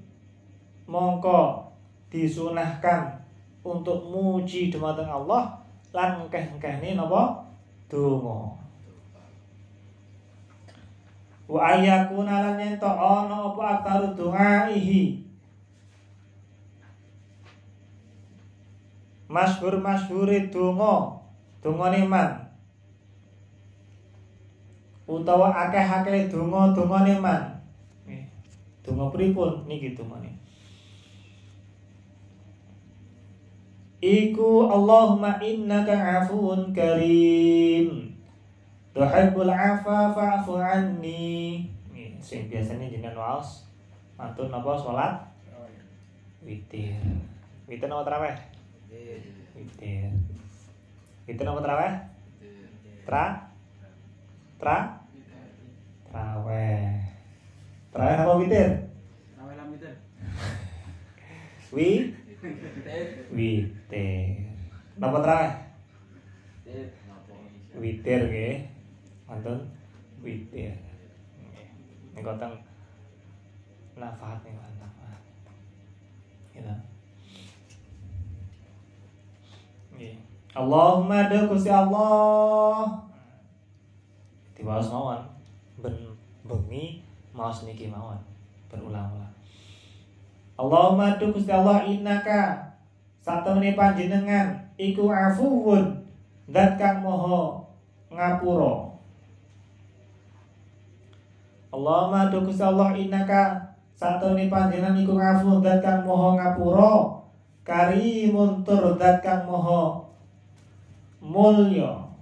mongko disunahkan untuk muji dumateng Allah lan ngkeh-ngkehne napa? Donga. Wa ayyakuna lan yen to ana apa aktaru du'aihi. Masyhur masyhure donga dongane man utawa akeh-akeh donga dongane man donga pripun niki dongane Iku Allahumma innaka afuun karim Tuhibbul afa fa'fu anni sing biasanya jenengan waos mantun napa salat witir. Witir napa tarawih? Witir. Witir napa tarawih? Tra? Tra? Tarawih. Tarawih napa witir? Wi? Witir. Napa tarawih? Witir nggih. Mantun witir. Nggih. Niku teng nafahat nih nafahat. Gitu. Nggih. Allahumma do Gusti Allah. Diwaos mawon. Ben bengi maos niki mawon. Berulang-ulang. Allahumma do Gusti Allah innaka satemene panjenengan iku afuwun zat kang moho ngapura Allahumma do Gusti Allah innaka satemene panjenengan iku afuwun zat kang moho ngapura karimun tur zat kang moho mulya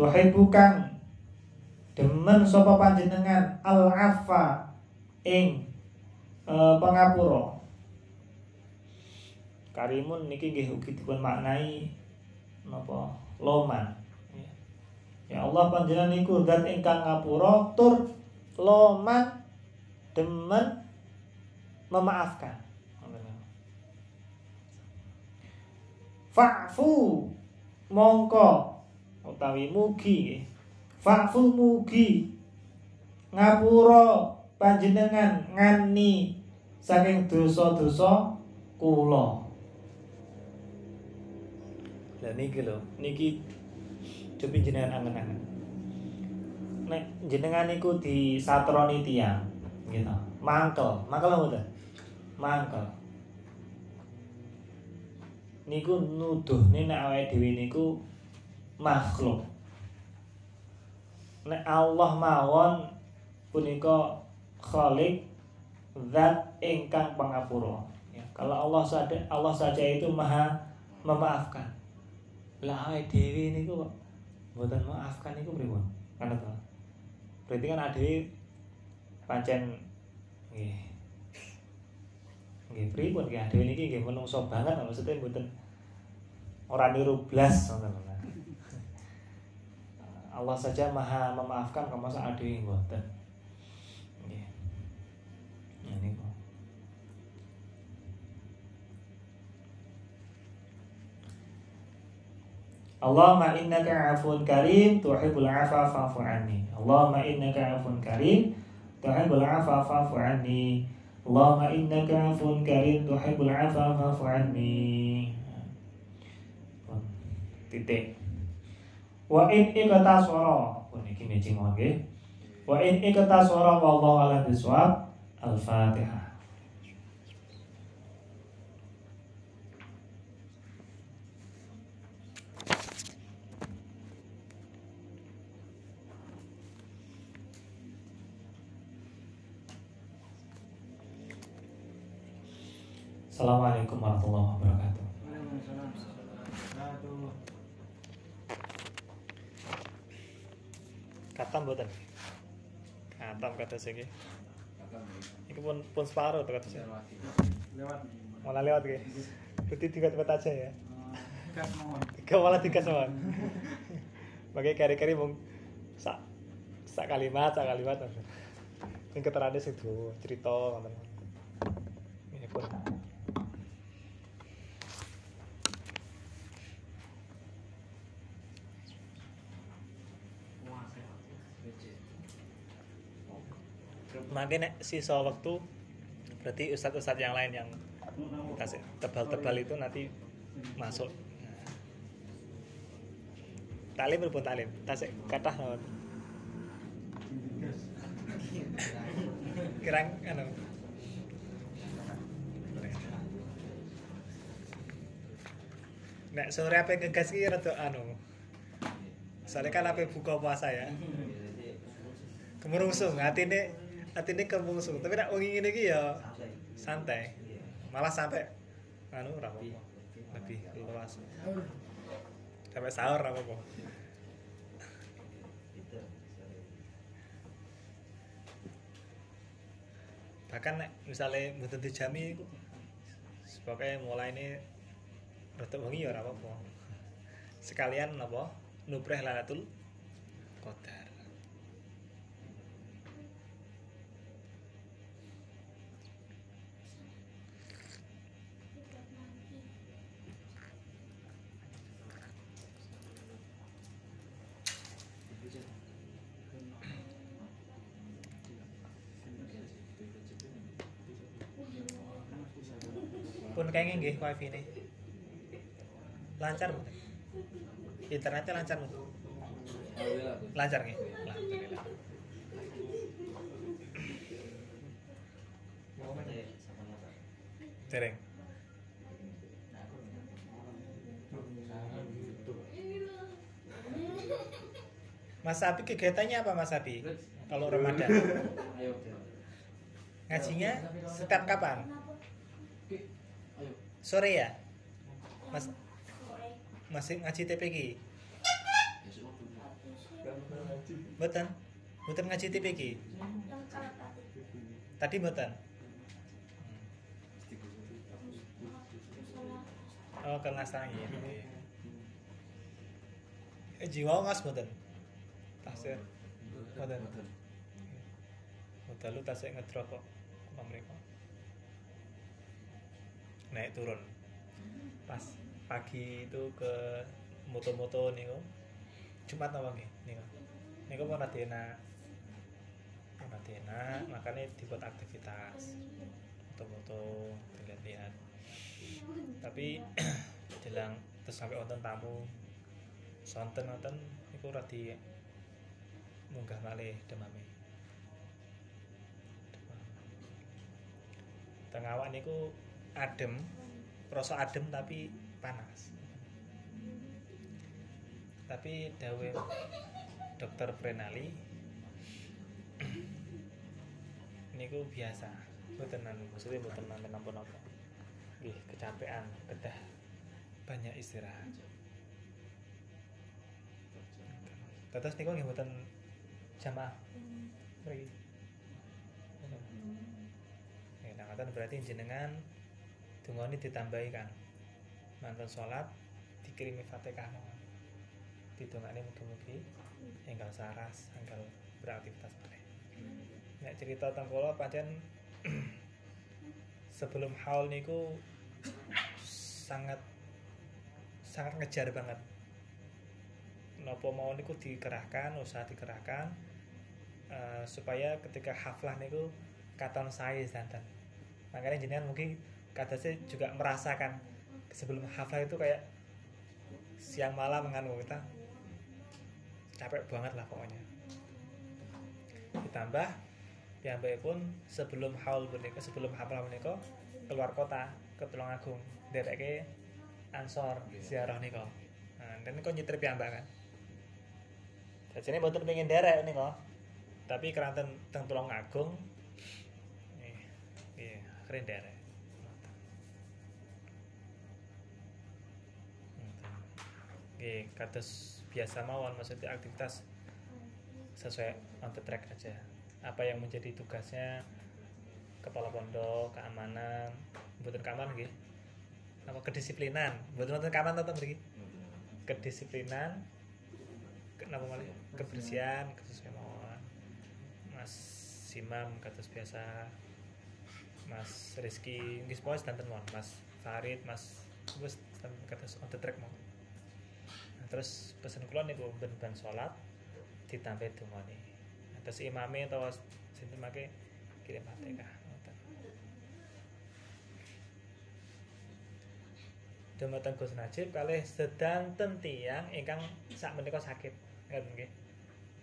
Tuhibbu kang demen sapa panjenengan? Al afa ing e, karimun niki nggih ugi dipun maknai napa? Loman. Ya Allah panjenengan niku zat ingkang ngapura tur loman demen memaafkan. Fa'fu mongko utawi mugi Fa'fu mugi ngapura panjenengan ngani saking dosa-dosa kula. Lah niki lho, niki cobi jenengan angen-angen. Nek jenengan niku di satroni tiyang, gitu. Mangkel, mangkel mboten? Mangkel. Niku nuduhne nek awake dhewe niku makhluk nek Allah mawon punika Khalik zat ingkang pangapura. Ya, kalau Allah saja Allah saja itu maha memaafkan. Lah awake dhewe niku kok mboten maafkan niku pripun? Kan to. Berarti kan ade pancen nggih. Nggih pripun nggih ade niki nggih menungso banget maksudnya mboten ora niru blas ngoten Allah saja maha memaafkan kalau masa ada yang boten. Nggih. Nah, ini kok. Allahumma innaka afun karim tuhibbul afa fa'fu anni. Allahumma innaka afun karim tuhibbul afa fa'fu anni. Allahumma innaka afun karim tuhibbul afa fa'fu anni. Titik wa in iktasara pun iki mejing lagi wa in iktasara wallahu ala biswab al-fatihah Assalamualaikum warahmatullahi wabarakatuh. Katam mboten. Katam kata sing iki. Iki pun pun separuh tuh kata lewat Malah lewat ki. Berarti tiga tempat aja ya. gas mawon Kau malah tiga sama. Pakai kari-kari mung sak sak kalimat, sak kalimat. Sing tuh cerita ngoten. Ini pun. Makin nek sisa waktu berarti ustadz-ustadz yang lain yang tebal-tebal itu nanti masuk. Talim berpun talim, tasik kata naon. Kirang anu. Nek sore apa ngegas iki rada anu. Soalnya kan apa buka puasa ya. Kemerungsung, atine atine kemerungsung. Tapi nek wengi ngene iki ya santai. Malah sampai anu ora apa-apa. Lebih luas. Sampai sahur ora apa-apa. Bahkan nek misalnya mboten dijami pokoknya mulai ini rada wengi ya ora apa-apa. Sekalian apa? Nubreh Lailatul Qadar. Pun kayaknya nggih wifi ini. Lancar mboten internetnya lancar mboten lancar nggih. Alhamdulillah dereng Mas Abi kegiatannya apa Mas Abi? Kalau Ramadan. Ngajinya setiap kapan sore ya? Mas masih ngaji TPG Mboten? Mboten ngaji TPG Tadi mboten? Oh kelas tangi. Eh jiwa ngas mboten? Tasir. Mboten? Mboten. Lu tasir ngedrop kok Apa mereka Naik turun Pas pagi itu ke moto-moto nih Jumat apa nggih niku. Niku mau nadena. Mau nadena, makanya dibuat aktivitas. Foto-foto, dilihat-lihat. Tapi jelang terus sampai wonten tamu sonten wonten niku ora di munggah malih. Tengah awak niku adem, rasa adem tapi panas. Tapi dawe dokter Prenali niku biasa. Mboten anu maksudnya mboten nanten napa-napa nggih kecapean kedah banyak istirahat. Terus niku nggih mboten jamaah. Mriki. Ya, nah, berarti jenengan dungane ditambahi Kang. Mantan sholat dikirimi Fatihah mawon. Didongane mugi-mugi enggal saras, enggal beraktivitas meneh. Nek cerita tentang kula pancen sebelum haul niku sangat sangat ngejar banget. Nopo mau niku dikerahkan, usaha dikerahkan eh, supaya ketika haflah niku katon saya santan. Makanya jenengan mungkin kata saya juga merasakan sebelum hafal itu kayak siang malam menganu kita capek banget lah pokoknya. Ditambah baik pun sebelum haul menika sebelum hafal menika keluar kota ke Tulungagung dereke ansor ziarah nika nah, dan ini kok nyetir piyambak kan? Jadi ini betul pengen derek nih kok tapi keranten teng Tulungagung nih iya keren derek Nggih, kados biasa mawon maksudnya aktivitas sesuai on the track aja. Apa yang menjadi tugasnya kepala pondok, keamanan, mboten keamanan nggih. Apa kedisiplinan, mboten wonten keamanan tetep mriki. Kedisiplinan, ke, napa malih? Kebersihan, sesuai mawon. Mas Simam kados biasa. Mas Rizky, nggih sepoe sedanten mawon. Mas Farid, Mas wis kados on the track mawon. Terus pesen kula niku ben ben salat ditambah. Nah, terus imame utawa sinten make kirim Fatihah ngoten. Dumateng Gus Najib kalih sedanten tiyang ingkang sak menika sakit. Ngoten nggih.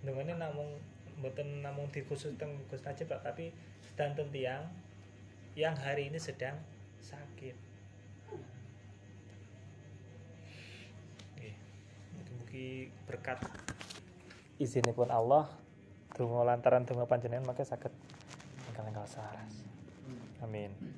Dungane namung mboten namung dikhusus teng Gus Najib Pak, tapi sedanten tiyang yang hari ini sedang sakit. Nggih. Berkat izinipun Allah donga lantaran donga panjenengan maka saged ingkang enggal saras. Amin.